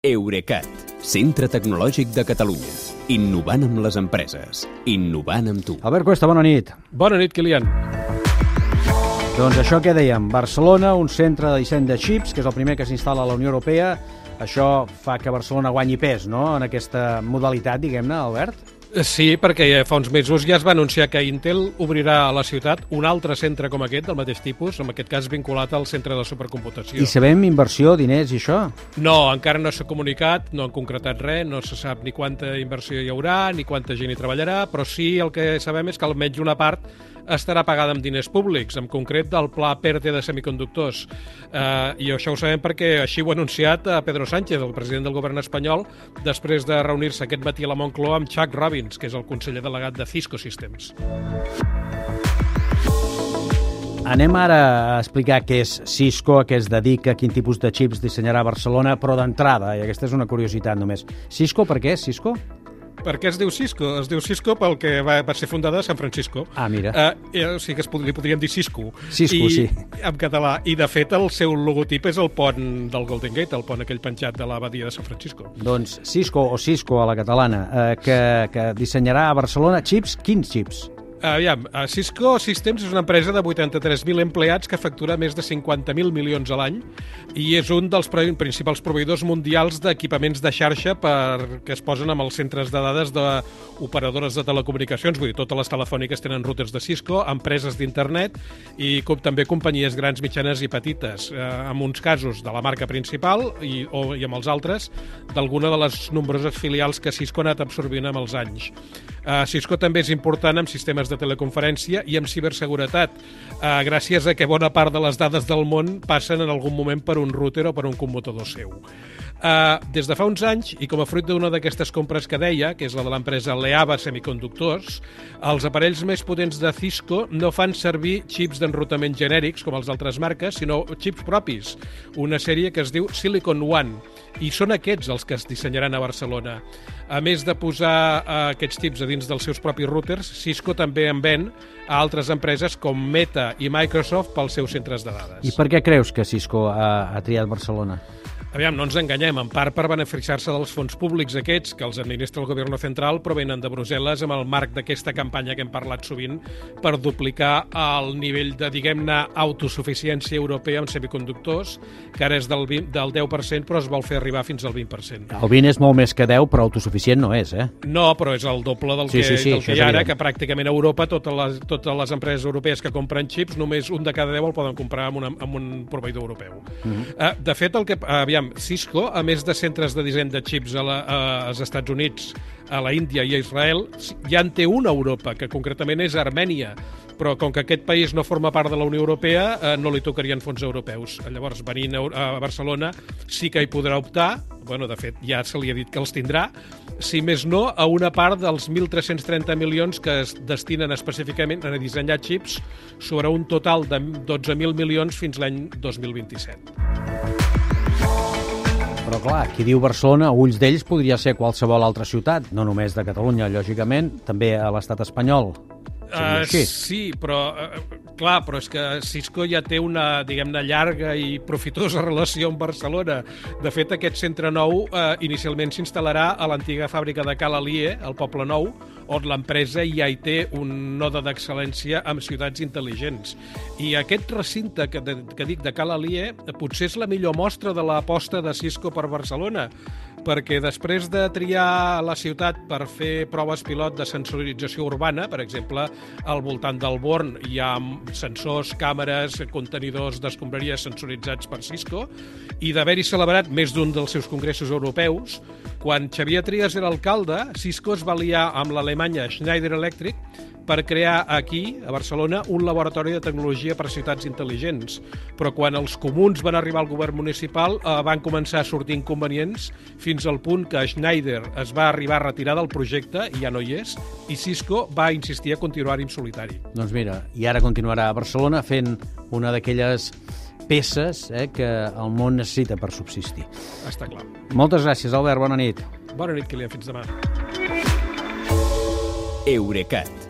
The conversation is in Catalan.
Eurecat, centre tecnològic de Catalunya. Innovant amb les empreses. Innovant amb tu. Albert Cuesta, bona nit. Bona nit, Kilian. Doncs això que dèiem, Barcelona, un centre de disseny de xips, que és el primer que s'instal·la a la Unió Europea. Això fa que Barcelona guanyi pes, no?, en aquesta modalitat, diguem-ne, Albert? Sí, perquè fa uns mesos ja es va anunciar que Intel obrirà a la ciutat un altre centre com aquest, del mateix tipus, en aquest cas vinculat al centre de supercomputació. I sabem inversió, diners i això? No, encara no s'ha comunicat, no han concretat res, no se sap ni quanta inversió hi haurà, ni quanta gent hi treballarà, però sí el que sabem és que almenys una part estarà pagada amb diners públics, en concret del pla PERTE de semiconductors. Eh, I això ho sabem perquè així ho ha anunciat a Pedro Sánchez, el president del govern espanyol, després de reunir-se aquest matí a la Moncloa amb Chuck Robbins, que és el conseller delegat de Cisco Systems. Anem ara a explicar què és Cisco, a què es dedica, quin tipus de xips dissenyarà Barcelona, però d'entrada, i aquesta és una curiositat només. Cisco, per què Cisco? Per què es diu Cisco? Es diu Cisco pel que va, va ser fundada a San Francisco. Ah, mira. Uh, eh, o sigui que es pod li podríem dir Cisco. Cisco, I, sí. En català. I, de fet, el seu logotip és el pont del Golden Gate, el pont aquell penjat de l'abadia de San Francisco. Doncs Cisco o Cisco a la catalana, eh, que, que dissenyarà a Barcelona xips. Quins xips? Aviam, Cisco Systems és una empresa de 83.000 empleats que factura més de 50.000 milions a l'any i és un dels principals proveïdors mundials d'equipaments de xarxa per, que es posen amb els centres de dades d'operadores de telecomunicacions, vull dir, totes les telefòniques tenen routers de Cisco, empreses d'internet i com també companyies grans, mitjanes i petites, eh, en uns casos de la marca principal i, o, i amb els altres d'alguna de les nombroses filials que Cisco ha anat absorbint amb els anys. Uh, Cisco també és important en sistemes de teleconferència i amb ciberseguretat, uh, gràcies a que bona part de les dades del món passen en algun moment per un router o per un commutador seu. Uh, des de fa uns anys, i com a fruit d'una d'aquestes compres que deia, que és la de l'empresa Leava Semiconductors, els aparells més potents de Cisco no fan servir xips d'enrutament genèrics, com els d'altres marques, sinó xips propis, una sèrie que es diu Silicon One, i són aquests els que es dissenyaran a Barcelona. A més de posar uh, aquests xips a dins dels seus propis routers, Cisco també en ven a altres empreses com Meta i Microsoft pels seus centres de dades. I per què creus que Cisco ha, ha triat Barcelona? Aviam, no ens enganyem, en part per beneficiar-se dels fons públics aquests que els administra el govern central provenen de Brussel·les amb el marc d'aquesta campanya que hem parlat sovint per duplicar el nivell de, diguem-ne, autosuficiència europea en semiconductors, que ara és del, 20, del 10%, però es vol fer arribar fins al 20%. El 20 és molt més que 10, però autosuficient no és, eh? No, però és el doble del Sí, que, sí, sí, del que hi ha ara, que pràcticament a Europa totes les, totes les empreses europees que compren xips, només un de cada 10 el poden comprar amb, una, amb un proveïdor europeu. -huh. uh, de fet, el que, aviam, Cisco, a més de centres de disseny de xips a la, a, als Estats Units, a la Índia i a Israel, ja en té una a Europa, que concretament és Armènia, però com que aquest país no forma part de la Unió Europea, eh, no li tocarien fons europeus. Llavors, venint a, Barcelona, sí que hi podrà optar, bueno, de fet, ja se li ha dit que els tindrà, si més no, a una part dels 1.330 milions que es destinen específicament a dissenyar xips sobre un total de 12.000 milions fins l'any 2027. Però clar, qui diu Barcelona, a ulls d'ells podria ser qualsevol altra ciutat, no només de Catalunya, lògicament, també a l'estat espanyol. Uh, sí, però uh, clar, però és que Cisco ja té una, diguem-ne, llarga i profitosa relació amb Barcelona. De fet, aquest centre nou uh, inicialment s'instal·larà a l'antiga fàbrica de Cal Alié, al Poble Nou, on l'empresa ja hi té un node d'excel·lència amb ciutats intel·ligents. I aquest recinte que, de, que dic de Cal Alié potser és la millor mostra de l'aposta de Cisco per Barcelona, perquè després de triar la ciutat per fer proves pilot de sensorització urbana, per exemple, al voltant del Born hi ha sensors, càmeres, contenidors d'escombraries sensoritzats per Cisco, i d'haver-hi celebrat més d'un dels seus congressos europeus, quan Xavier Trias era alcalde, Cisco es va liar amb l'Alemanya Schneider Electric per crear aquí, a Barcelona, un laboratori de tecnologia per a ciutats intel·ligents. Però quan els comuns van arribar al govern municipal eh, van començar a sortir inconvenients fins al punt que Schneider es va arribar a retirar del projecte, i ja no hi és, i Cisco va insistir a continuar-hi en solitari. Doncs mira, i ara continuarà a Barcelona fent una d'aquelles peces eh, que el món necessita per subsistir. Està clar. Moltes gràcies, Albert. Bona nit. Bona nit, Kilian. Fins demà. Eurecat,